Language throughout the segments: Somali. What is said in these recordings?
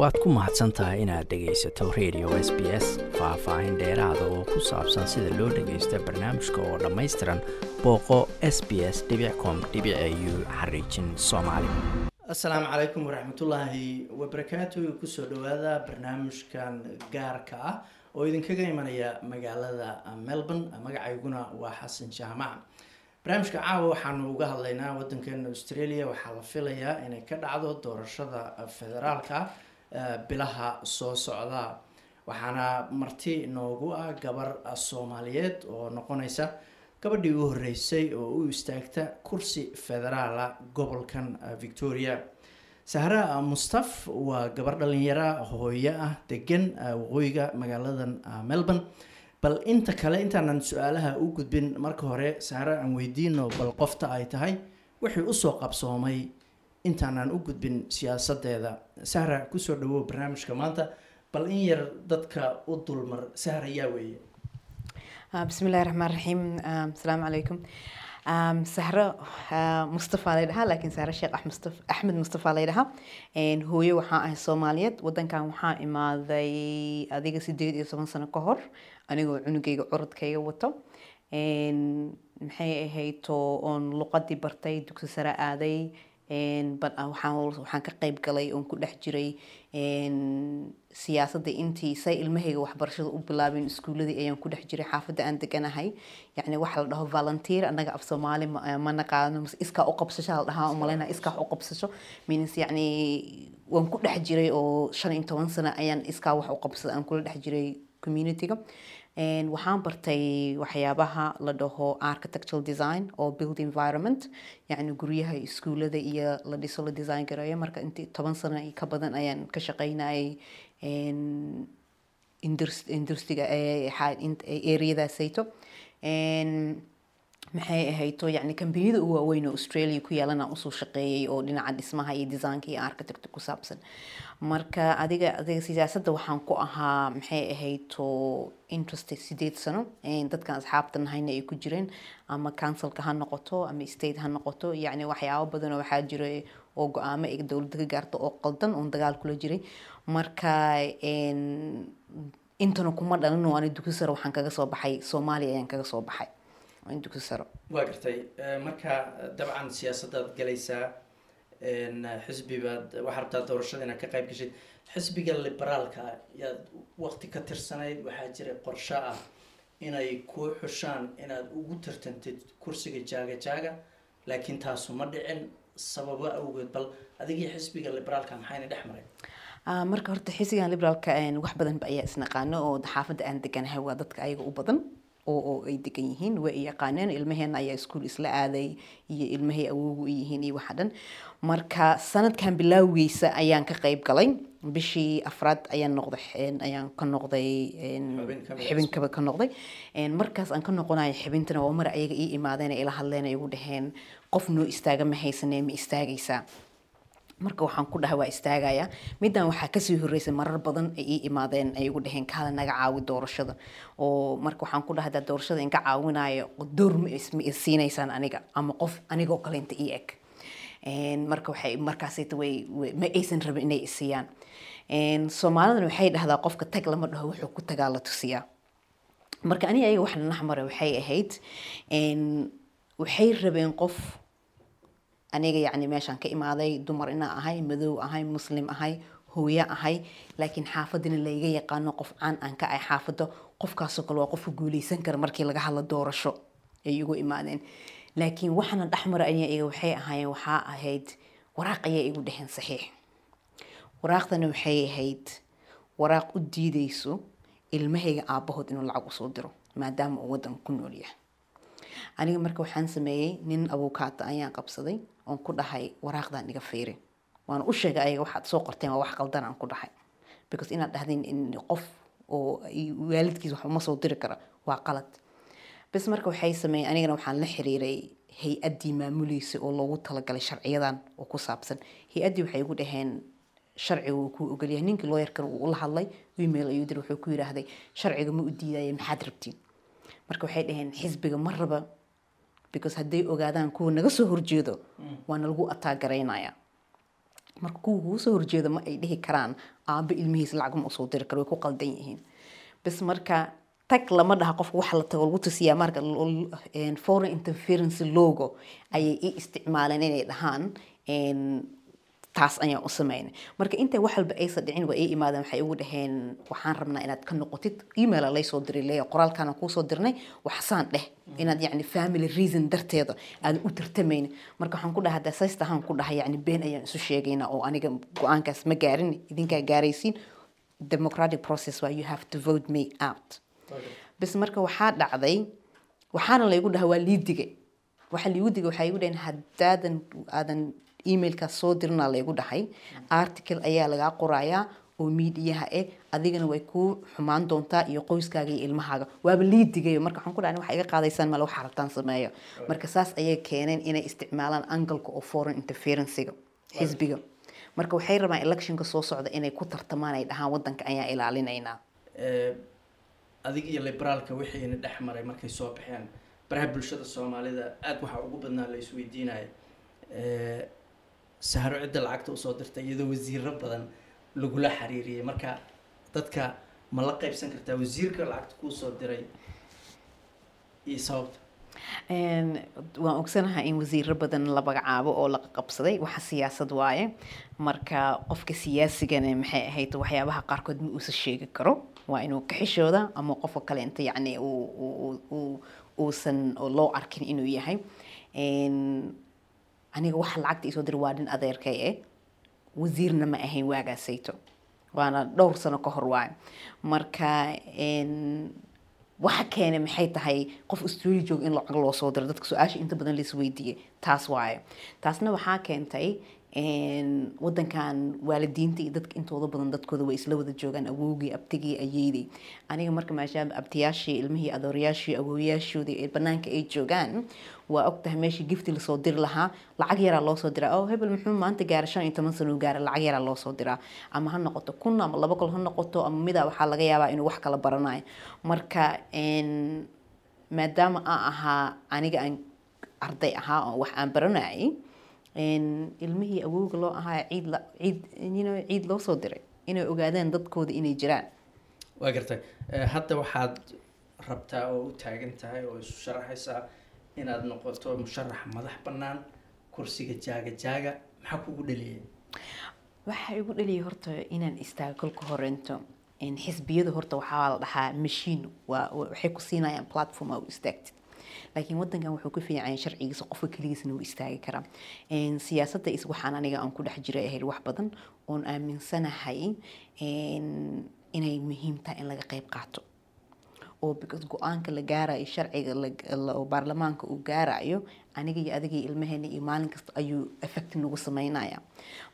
waad ku mahadsan tahay inaad dhegaysato radio s b s faah-faahin dheeraada oo ku saabsan sida loo dhagaysto barnaamijka oo dhammaystiran booqo s b s com u xariijin soomaali. Asalaamu calaykum waraxmatullaahi wabarakaatu ku soo dhawaada barnaamijkan gaarka ah oo idinkaga imanaya magaalada melbourne magacayguna waa xasan jaamac. Barnaamijka caawa waxaanu uga hadlaynaa wadankeena australia. Waxaa la filayaa inay ka dhacdo doorashada federaalka bilaha soo socda. Waxaana marti noogu ah gabar soomaaliyeed oo noqonaysa gabadhii u horeysay oo u istaagta kursi federaala gobolkan victoria. Sahra mustaf waa gabar dhalinyara hooyo ah degan waqooyiga magaaladan melbourne. Bal inta kale intaanan su'aalaha u gudbin marka hore sahra aan weydiino bal qofta ay tahay wixii u soo qabsoomay intaanaan u gudbin siyaasadeeda. Sahra ku soo dhawow barnaamijka maanta. Bal in yar dadka u dulmar sahra yaa weeye. Bismillahi raxmaan raxiim asalaamu calaykum sahro mustafa laydhahaa laakiin sahro sheekh axmed mustafa laydhahaa hooyo waxaa ahay soomaaliyeed. Wadankan waxaa imaaday adiga sideed iyo toban sano ka hor anigoo cunugayga curadkayga wato. Maxay ahayto oon luqadii bartay dugsi sare aaday waxaan ka qeyb galay oon ku dhex jiray siyaasadda intii say ilmahayga waxbarashada u bilaabeen iskuuladii ayaan ku dhex jiray xaafadda aan deganahay. Yacni waxa la dhaho volunteer annaga af soomaali ma naqaano mase iskaa u qabsasho la dhahaa umaleyna iskaa u qabsasho. Means yacni waan ku dhex jiray oo shan iyo toban sano ayaan iskaa wax u qabsada aan kula dhex jiray communityga waxaan bartay waxyaabaha la dhaho architectural design oo build environment yacni guryaha iskuulada iyo la dhiso la design gareeyo marka intii toban sano ka badan ayaan ka shaqeynayay industriga areadaasayto maxay ahayto? Yani kambaniyada u waaweyn oo australia ku yaalana u soo shaqeeyay oo dhinaca dhismaha iyo design-ka iyo architect ku saabsan. Marka adiga adiga siyaasadda waxaan ku ahaa maxay ahayto interest sideed sano. Dadkan asxaabta nahayna ay ku jireen. Ama councilka ha noqoto ama state ha noqoto. Yacni waxyaabo badan oo waxaa jira oo go'aamo ay dowladda ka gaarto oo qaldan oon dagaal kula jiray. Marka intana kuma dhalin oo ani dugsi sare waxaan kaga soo baxay. Soomaaliya ayaan kaga soo baxay dugsi sare waa gartay marka dabcan siyaasadaad galaysaa xisbi baad waxaa rabtaa doorashada inaad ka qayb gashid xisbiga liberaalka yaad waqti ka tirsanayd waxaa jira qorsho ah inay kuu xushaan inaad ugu tartantid kursiga jaaga jaaga laakiin taasu ma dhicin sababo awgeed bal adigii xisbiga liberaalka maxayna dhex maray marka horta xisbigan liberaalka wax badan ba ayaa isnaqaano oo xaafadda aan deganahay waa dadka ayaga u badan oo ay degan yihiin way i yaqaaneen ilmaheena ayaa iskuol isla aaday iyo ilmahay awoogu yihiin iyo waxa dhan marka sanadkan bilaawgiisa ayaan ka qayb galay. Bishii afraad ayaan noqday ayaan ka noqday xibinkaba ka noqday. Markaas aan ka noqonayo xibintana waa mar ayaga ii imaadeen ila hadleen ay igu dhaheen qof noo istaaga ma haysanee ma istaagaysaa marka waxaan ku dhahay waa istaagaya. Middan waxaa ka sii horeysay marar badan ay ii imaadeen ay igu dhaheen kaada naga caawi doorashada. Oo marka waxaan ku dhahay doorashada inka caawinayo door ma siinaysaan aniga ama qof anigoo kale inta ii eg. Marka waxay markaasayta way ma aysan rabin inay isiiyaan soomaalidan waxay dhahdaa qofka tag lama dhaho wuxuu ku tagaa la tusiyaa. Marka aniga ayaga waxna naxmare waxay ahayd waxay rabeen qof aniga yacni meeshaan ka imaaday dumar inaa ahay madow ahay muslim ahay hooyo ahay laakiin xaafadina layga yaqaano qof caan aan ka ahay xaafadda qofkaasoo kale waa qofka guuleysan kara markii laga hadlo doorasho ay igu imaadeen. Laakiin waxaana dhexmara aniga waxay ahaayeen waxaa ahayd waraaq ayaa igu dheheen saxiix waraaqdana waxay ahayd waraaq u diideyso ilmahayga aabahood inuu lacag u soo diro maadaama uu waddanka ku nool yahay. Aniga marka waxaan sameeyey nin abukaata ayaan qabsaday oon ku dhahay waraaqdan iga fiiri. Waana u sheegay ayaga waxaad soo qorteen waa wax qaldan ku dhahay. Because inaad dhahdeen in qof oo waalidkiis wax uma soo diri kara waa qalad. Bas marka waxay sameeyeen anigana waxaan la xiriiray hay'addii maamuleysa oo loogu talagalay sharciyadan oo ku saabsan. Hay'addii waxay igu dhaheen sharciga wuu kuu ogolyahay. Ninkii looyarkan wuu ula hadlay email ayuu dir wuxuu ku yidhaahday sharciga ma u diidaya maxaad rabtiin? Marka waxay dhaheen xisbiga ma raba because hadday ogaadaan kuwa naga soo horjeedo waana lagu ataagaraynaya marka kuwa kugu soo horjeeda ma ay dhihi karaan aaba ilmihiis lacag ma u soo diri karo way ku qaldan yihiin. Bas marka tag lama dhaha qofka waxa la tago lagu tusiyaa marka foreign interference logo ayay i isticmaaleen inay dhahaan taas ayaan u sameynay marka inta wax walba aysan dhicin waa ii imaadeen waxay igu dhaheen waxaan rabnaa inaad ka noqotid emaila laysoo diray leeya qoraalkaana kuusoo dirnay waxsaan dheh inaad yacni family reason darteeda aadan u tartamaynin marka waxaan ku dhahaa dasaystahaan ku dhahay yacni been ayaan isu sheegaynaa oo aniga go'aankaas ma gaarin idinkaa gaaraysiin. Democratic process waa you have to vote me out. Bas marka waxaa dhacday waxaana laygu dhaha waa liidige waxa liigu digay waxay igu dhaheen haddaadan aadan emailkaas soo dirina laygu dhahay. Article ayaa lagaa qorayaa oo miidiyaha eh adigana way kuu xumaan doontaa iyo qoyskaaga iyo ilmahaaga. Waaba liidigayo marka waxaan ku dhahay waxa iga qaadaysaan male waxa rabtaan sameeyo. Marka saas ayay keeneen inay isticmaalaan angalka oo foreign interferencega xisbiga. Marka waxay rabaan electionka soo socda inay ku tartamaan ay dhahaan wadanka ayaa ilaalinaynaa. Eh, adiga iyo liberaalka wixiina dhex maray markay soo baxeen. Baraha bulshada soomaalida aada waxaa ugu badnaa la isweydiinaya Saharo cidda lacagta u soo dirtay iyadoo wasiiro badan lagula xiriiriyay. Marka dadka ma la qaybsan kartaa wasiirka lacagta kuu soo diray? Iyo sababta? Waan ogsanahay in wasiiro badan la magacaabo oo la qabsaday. Waxa siyaasad waaye. Marka qofka siyaasigana maxay ahayd waxyaabaha qaarkood ma uusan sheegi karo. Waa inuu ka xishooda ama qofka kale inta yacni uu- uu- uu- uusan loo arkin inuu yahay aniga waxa lacagta isoo diray waa nin adeerkay eh? Wasiirna ma ahayn waagaasayto waana dhowr sano ka hor waayo. Marka waxa keenay maxay tahay qof australia jooga in lacag loo soo diro. Dadka su'aasha inta badan la isweydiiyey taas waaye taasna waxaa keentay een, wadankan waalidiinta iyo dadka intooda badan dadkooda way isla wada joogaan awowgii abtigii ayeydii. Aniga marka maadaama abtiyaashii ilmihii adoorayaashii awoowayaashoodii ee banaanka ay joogaan waa ogtahay meeshii gifti la soo diri lahaa. Lacag yaraa loo soo diraa. Oo hebel muxuu maanta gaara shan iyo toban sano gaara lacag yaraa loo soo diraa. Ama ha noqoto kun ama laba kol ha noqoto ama midaa waxaa laga yaabaa inuu wax kala baranayo. Marka maadaama aan ahaa aniga aan arday ahaa oo wax aan baranayay ilmihii awowga loo ahaa ciid la- ciid you know, ciid loo soo diray inay ogaadaan dadkooda inay jiraan. Waa gartay. Eh, hadda waxaad rabtaa oo u taagan tahay oo isu sharaxaysaa inaad noqoto musharax madax bannaan kursiga jaaga jaaga maxaa kugu dhaliyay? Waxaa igu dhaliyay horta inaan istaago kolka horeento in xisbiyada horta waxaa la dhahaa wa- waxay ku siinayaan platform aa u istaagtid laakiin wadankan wuxuu ku fiican sharcigiisa qofka keligiisna wuu istaagi karaa Een, siyaasadda is waxaan aniga aan ku dhex jiray ahayd wax badan oon aaminsanahay inay muhiim tahay in laga qayb qaato. Oo because go'aanka la gaarayo sharciga baarlamaanka uu gaarayo aniga iyo adiga iyo ilmaheena iyo maalin kasta ayuu effect nagu sameynaya.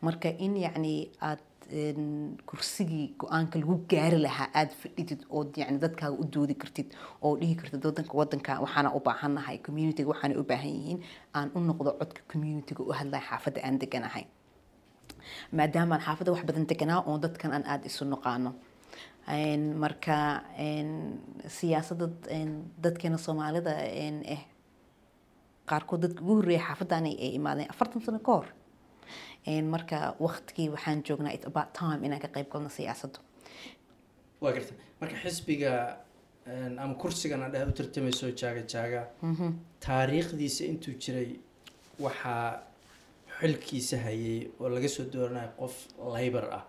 Marka in yacni aad kursigii go'aanka lagu gaari lahaa aada fadhidid ood yacni dadkaaga u doodi kartid oo dhihi kartid wadanka wadanka waxaana u baahannahay communityga waxaana u baahan yihiin aan u noqdo codka communityga u hadlaya xaafadda aan deganahay maadaama aan xaafadda wax badan deganaa oo dadkan aan aada isu naqaano marka een, dadkeena soomaalida eh qaarkood dadka ugu horreeya xaafaddan ay imaadeen afartan sano ka hor marka waqtigii waxaan joognaa it's about time inaan ka qayb galno siyaasadda waa gartay marka xisbiga ama kursigan aad dhaha u tartamayso jaaga jaaga taariikhdiisa intuu jiray waxaa xilkiisa hayay oo laga soo dooranayo qof laybar ah.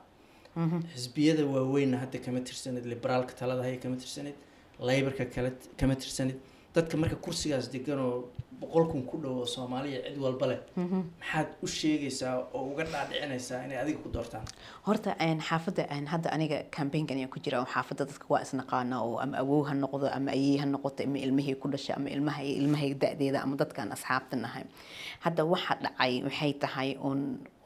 Xisbiyada waaweynna hadda kama tirsanid liberaalka talada haya kama tirsanid laybarka kale kama tirsanid. Dadka marka kursigaas degan oo boqol kun ku dhow oo soomaaliya cid walba leh maxaad u sheegaysaa oo uga dhaadhicinaysaa inay adiga ku doortaan? Horta xaafadda hadda aniga campaignkan ayaan ku jira oo xaafadda dadka waa isnaqaana oo ama awow ha noqdo ama ayey ha noqoto ama ilmihii ku dhashay ama ilmaha ilmahay da-deeda ama dadkaan asxaabta nahay hadda waxa dhacay waxay tahay oon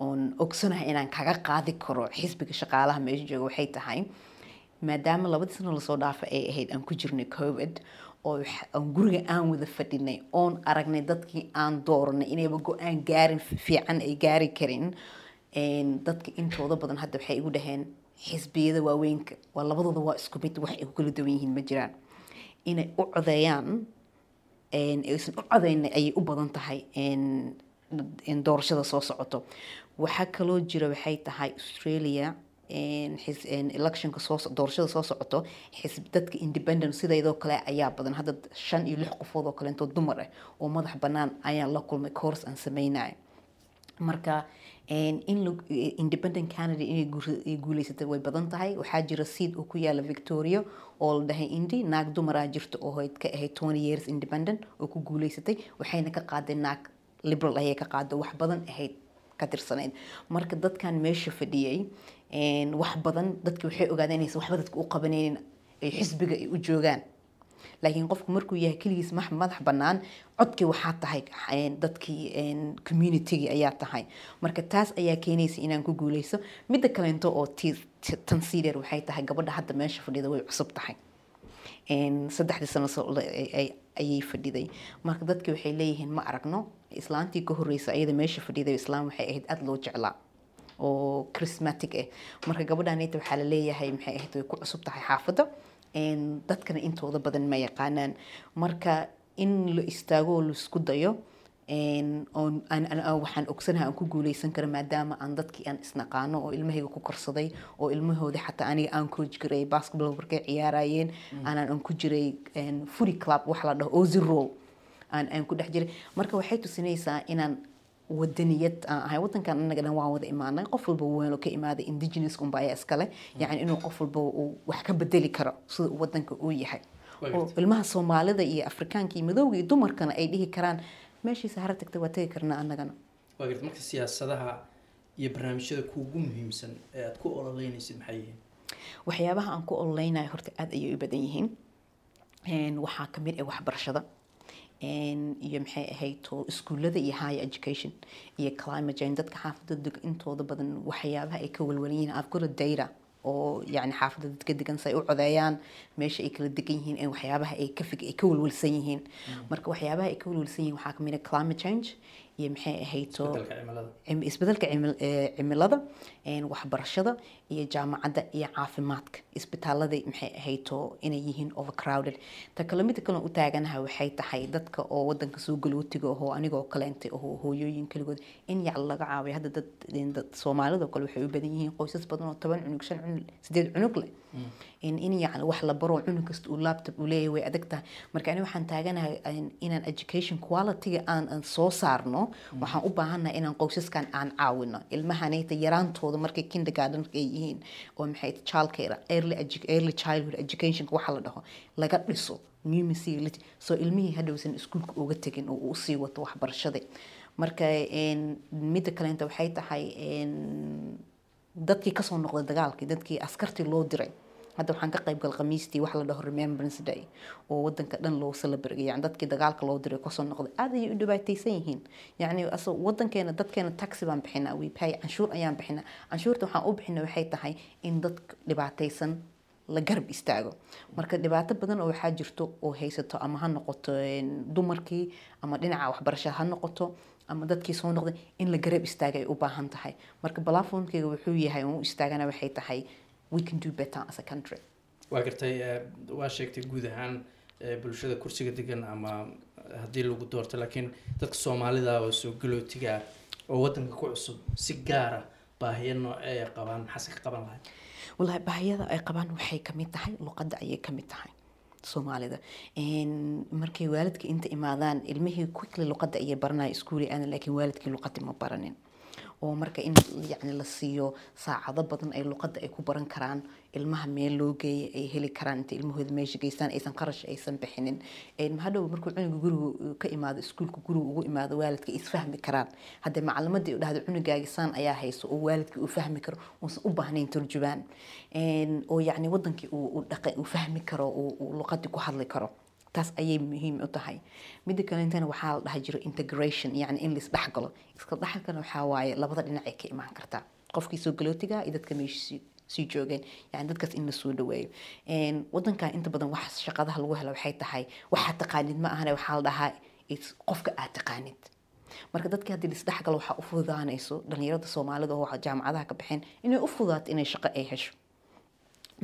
oon ogsanahay inaan kaga qaadi karo xisbiga shaqaalaha meesha jooga waxay tahay maadaama labadii sano la soo dhaafa ay ahayd aan ku jirnay covid oo guriga aan wada fadhinay oon aragnay dadkii aan dooranay inayba go'aan gaarin fiican ay gaari karin. Dadka intooda badan hadda waxay igu dhaheen xisbiyada waaweynka waa labadooda waa isku mid wax ay ku kala duwan yihiin ma jiraan. Inay u codeeyaan aysan u codeyn ayay u badan tahay doorashada soo socoto. Waxaa kaloo jira waxay tahay australia electionka doorashada soo socoto dadka independent sidaydoo kale ayaa badan. Hadda shan iyo lix qofood oo dumar ah oo madax bannaan ayaan la kulmay course aan sameynaya marka independent canada inay guuleysatay way badan tahay. Waxaa jira seed oo ku yaalla victoria oo la dhahay indi naag dumaraa jirta oo ka ahayd 20 years independent oo ku guuleysatay waxayna ka qaaday naag liberal ayay ka qaaday wax badan ahayd ka tirsanayd. Marka dadkan meesha fadhiyay wax badan dadki waxay ogaadeen inaysan waxba dadka u qabanaynin ay xisbiga ay u joogaan. Laakiin qofku markuu yahay keligiis madax bannaan codkii waxaa tahay dadkii communitygii ayaa tahay. Marka taas ayaa keenaysa inaan ku guuleyso midda kaleento oo tii- ti- tan sii dheer waxay tahay gabadha hadda meesha fadhida way cusub tahay. Saddexdii sano ayay fadhiday. Marka dadki waxay leeyihiin ma aragno islaantii ka horeysa ayada meesha fadhiday islaam waxay ahayd aada loo jeclaa oo charismatic ah marka gabadhanita waxaa la leeyahay maxay ahayd way ku cusub tahay xaafadda dadkana intooda badan ma yaqaanaan. Marka in la istaago oo la isku dayo waxaan ogsanahay aan ku guuleysan karo maadaama aan dadkii aan isnaqaano oo ilmahayga ku korsaday oo ilmahooda xataa aniga aan coach garay basketball markay ciyaarayeen aanan aan ku jiray footy club wax la dhaho aan aan ku dhex jiray. Marka waxay tusinaysaa inaan wadaniyad aan ahay wadankan anaga dhan waan wada imaanay qof walba weelo ka imaaday indigenous unba ayaa iskale yacni inuu qof walba uu wax ka bedeli karo sida wadanka uu yahay. Oo ilmaha soomaalida iyo afrikaanka iyo madowga iyo dumarkana ay dhihi karaan meeshiisa hara tagta waa tegi karnaa annagana. Waa garta marka siyaasadaha iyo barnaamijyada kuugu muhiimsan ee aad ku ololeynaysid maxay yihiin? Waxyaabaha aan ku ololeynayo horta aada ayay u badan yihiin. Waxaa ka mid ah waxbarashada iyo maxay ahayd iskuullada iyo higher education iyo climate change. Dadka xaafadda deg intooda badan waxyaabaha ay ka walwalan yihiin I've got a data oo yani xaafadda dadka degan say u codeeyaan meesha ay kala degan yihiin ee waxyaabaha ay ka ay ka walwalsan yihiin. Marka waxyaabaha ay ka walwalsan yihiin waxaa ka mid ah climate change iyo maxay cim- isbeddelka cimilada. Waxbarashada iyo jaamacadda iyo caafimaadka. Isbitaalada maxay ahayto inay yihiin overcrowded? Ta kale mida kale u taaganaha waxay tahay dadka oo wadanka soo galootiga ahoo anigoo kaleentay oo hooyooyin keligood in yac laga caawiyo. Hadda dad in dad soomaalida oo kale waxay u badan yihiin qoysas badan oo toban cunug shan cunug sideed cunug leh. In in yacni wax la baro cunug kasta uu laptop uu leeyahay way adag tahay marka ani waxaan taaganahay in- inaan education quality-ga aan soo saarno waxaan u baahannahay inaan qoysaskan aan caawino. Ilmahanayta yaraantooda markay kindergarten ay yihiin oo maxay childcare early, early childhood education waxa la dhaho laga dhiso numeracy soo ilmihii hadhowsan iskuulka uga tegin oo uu u sii wato waxbarashada. Marka midda kaleenta waxay tahay dadkii ka soo noqday dagaalkii dadkii askartii loo diray hadda waxaan ka qayb gal khamiistii wax la dhaho remembrance day. Oo wadanka dhan loo celebrate yani dadkii dagaalka loo diray ka soo noqday. Aad ayay u dhibaataysan yihiin. Yani wadankeena dadkeena taxi baan bixinaa we canshuur ayaan bixinaa. Canshuurta waxaan u bixina waxay tahay in dadka dhibaataysan la garab istaago. Marka dhibaato badan oo waxaa jirto oo haysato ama ha noqoto dumarkii ama dhinaca waxbarashada ha noqoto ama dadkii soo noqday in la garab istaaga ay u baahan tahay. Marka platformkayga wuxuu yahay u istaagana waxay tahay we can do better as a country. Waa gartay eh, waa sheegtay guud ahaan eh, bulshada kursiga degan ama haddii lagu doorto laakiin dadka soomaalida oo soo galootiga ah oo wadanka ku cusub si gaara baahiyo noocee ay qabaan maxaase ka qaban lahay walahi baahiyada ay qabaan waxay ka mid tahay luqadda ayay ka mid tahay soomaalida. Markay waalidka inta imaadaan ilmihii quickly luqadda ayay baranaya iskuuli aana laakiin waalidkii luqadda ma baranin oo marka in yani la siiyo saacado badan ay luqadda ay ku baran karaan ilmaha meel loo geeya ay heli karaan inta ilmahooda meesha geystaan aysan qarash aysan bixinin. Hadhow markuu cunuga guriga ka imaado iskuulka guriga ugu imaado waalidka isfahmi karaan. Hadda macalimadii u dhahda cunugaagi saan ayaa hayso oo waalidkii uu fahmi karo uusan u baahnayn turjubaan oo yacni wadankii uu fahmi karo uu luqadii ku hadli karo taas ayay muhiim u tahay. Midda kalentana waxaa la dhaha jiro integration yacni in laisdhex galo. Iska waxaa waaye labada dhinac ay ka imaan kartaa qofkii soo iyo dadka meesha sii- joogeen yani dadkaas in la dhaweeyo. Wadankan inta badan wax shaqadaha lagu helo waxay tahay waxaad taqaanid ma ahane waxaa la dhahaa qofka aad taqaanid. Marka dadkii haddii laisdhexgalo waxaa u fududaanayso dhalinyarada soomaalida oo jaamacadaha ka baxeen inay u fududaato inay shaqo ay hesho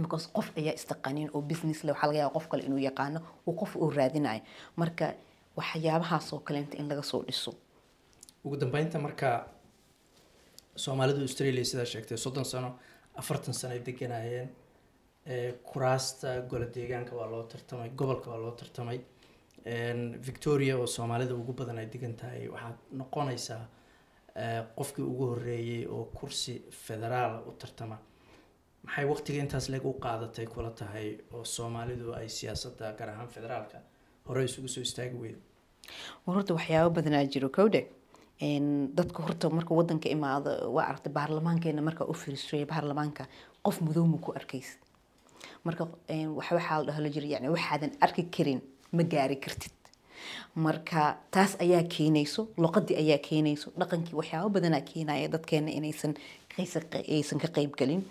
because qof ayaa istaqaanin oo business le waxaa laga yaaba qof kale inuu yaqaano uu qof uu raadinayo marka waxyaabahaas oo kaleenta in laga soo dhiso. Ugu dambeynta marka soomaalidu australia sidaa sheegtay soddon sano afartan sano ay deganayeen ee, kuraasta gola deegaanka waa loo tartamay gobolka waa loo tartamay. Victoria oo soomaalida ugu badan ay degan tahay waxaad noqonaysaa qofkii ugu horeeyey oo kursi federaala u tartama maxay waqtiga intaas leeg u qaadatay kula tahay oo soomaalidu ay siyaasadda gaar ahaan federaalka hore isugu soo istaagi weydo war horta waxyaabo badanaa jiro kowde Een, dadka horta marka wadanka imaado waa aragtay baarlamaankeena marka u fiiristraya baarlamaanka qof madow ma ku arkaysid marka waxaa la dhahlo jira yani waxaadan arki karin ma gaari kartid. Marka taas ayaa keenayso luqadii ayaa keenayso dhaqankii waxyaabo badanaa keenaya dadkeena inaysan aysan- ka qeybgelin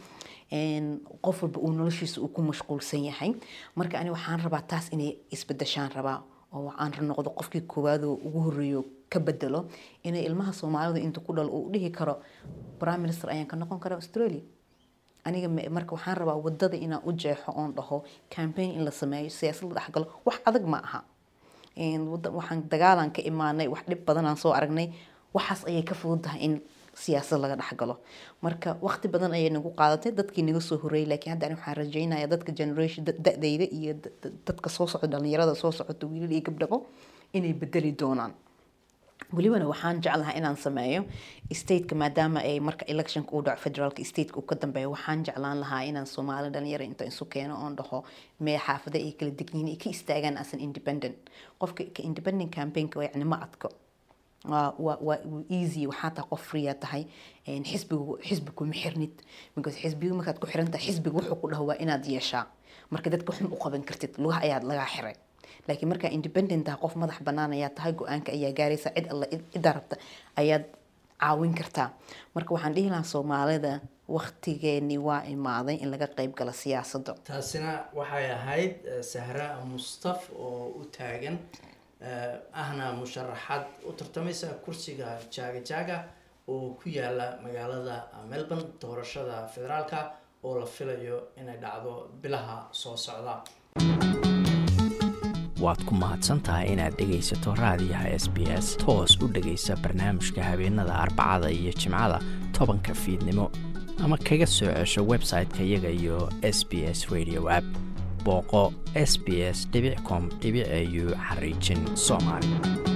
qof walba uu noloshiisa uu ku mashquulsan yahay. Marka ani waxaan rabaa taas inay isbedeshaan rabaa oo aan noqdo qofkii koowaad oo ugu horeeyo ka bedelo inay ilmaha soomaalida inta ku dhal uu dhihi karo. Prime minister ayaan ka noqon karaa australia. Aniga ma- marka waxaan rabaa waddada inaan u jeexo oon dhaho campaign in la sameeyo siyaasad la dhexgalo wax adag ma aha. Waxaan dagaalan ka imaanay wax dhib badan aan soo aragnay. Waxaas ayay ka fududahay in siyaasad laga dhexgalo. Marka waqti badan ayay nagu qaadatay dadkii naga soo horeeyay laakiin hadda ani waxaan rajaynayaa dadka generation da- da-dayda iyo da- da- dadka soo socda dhalinyarada soo socota wiilal iyo gabdhabo inay bedeli doonaan. Welibana waxaan jeclahaa inaan sameeyo stateka maadaama ay marka electionka uu dhaco federaalka stateka uu ka dambeeyo waxaan jeclaan lahaa inaan soomaali dhalinyaro inta isu keeno oon dhaho mee xaafada ay kala degan yihiin ay ka istaagaan as an independent. Qofka ka independent campaignka yani ma adko waa waa easy waxaa tahay qof aad tahay xisbigu xisbi kuma xirnid because xisbiga markaad ku xiran tahay xisbiga wuxuu ku dhaho waa inaad yeeshaa. Marka dadka waxun u qaban kartid lugaha ayaad lagaa xiray. Laakiin markaa independent tahay qof madax banaan ayaa tahay go'aanka ayaa gaaraysa cid alla ciddaa rabta ayaad caawin kartaa. Marka waxaan dhihi lahaa soomaalida waqtigeeni waa imaaday in laga qeyb gala siyaasadda taasina waxay ahayd eh, sahra mustaf oo u taagan ahna musharaxaad u tartamaysa kursiga jaaga jaaga oo ku yaalla magaalada melbourne doorashada federaalka oo la filayo inay dhacdo bilaha soo socda. Waad ku mahadsantahay inaad dhegaysato raadiyaha s b s. Toos u dhegaysa barnaamijka habeenada arbacada iyo jimcada tobanka fiidnimo. Ama kaga soo cesho website-ka iyaga iyo s b s radio app booqo s b s com au xariijin soomaali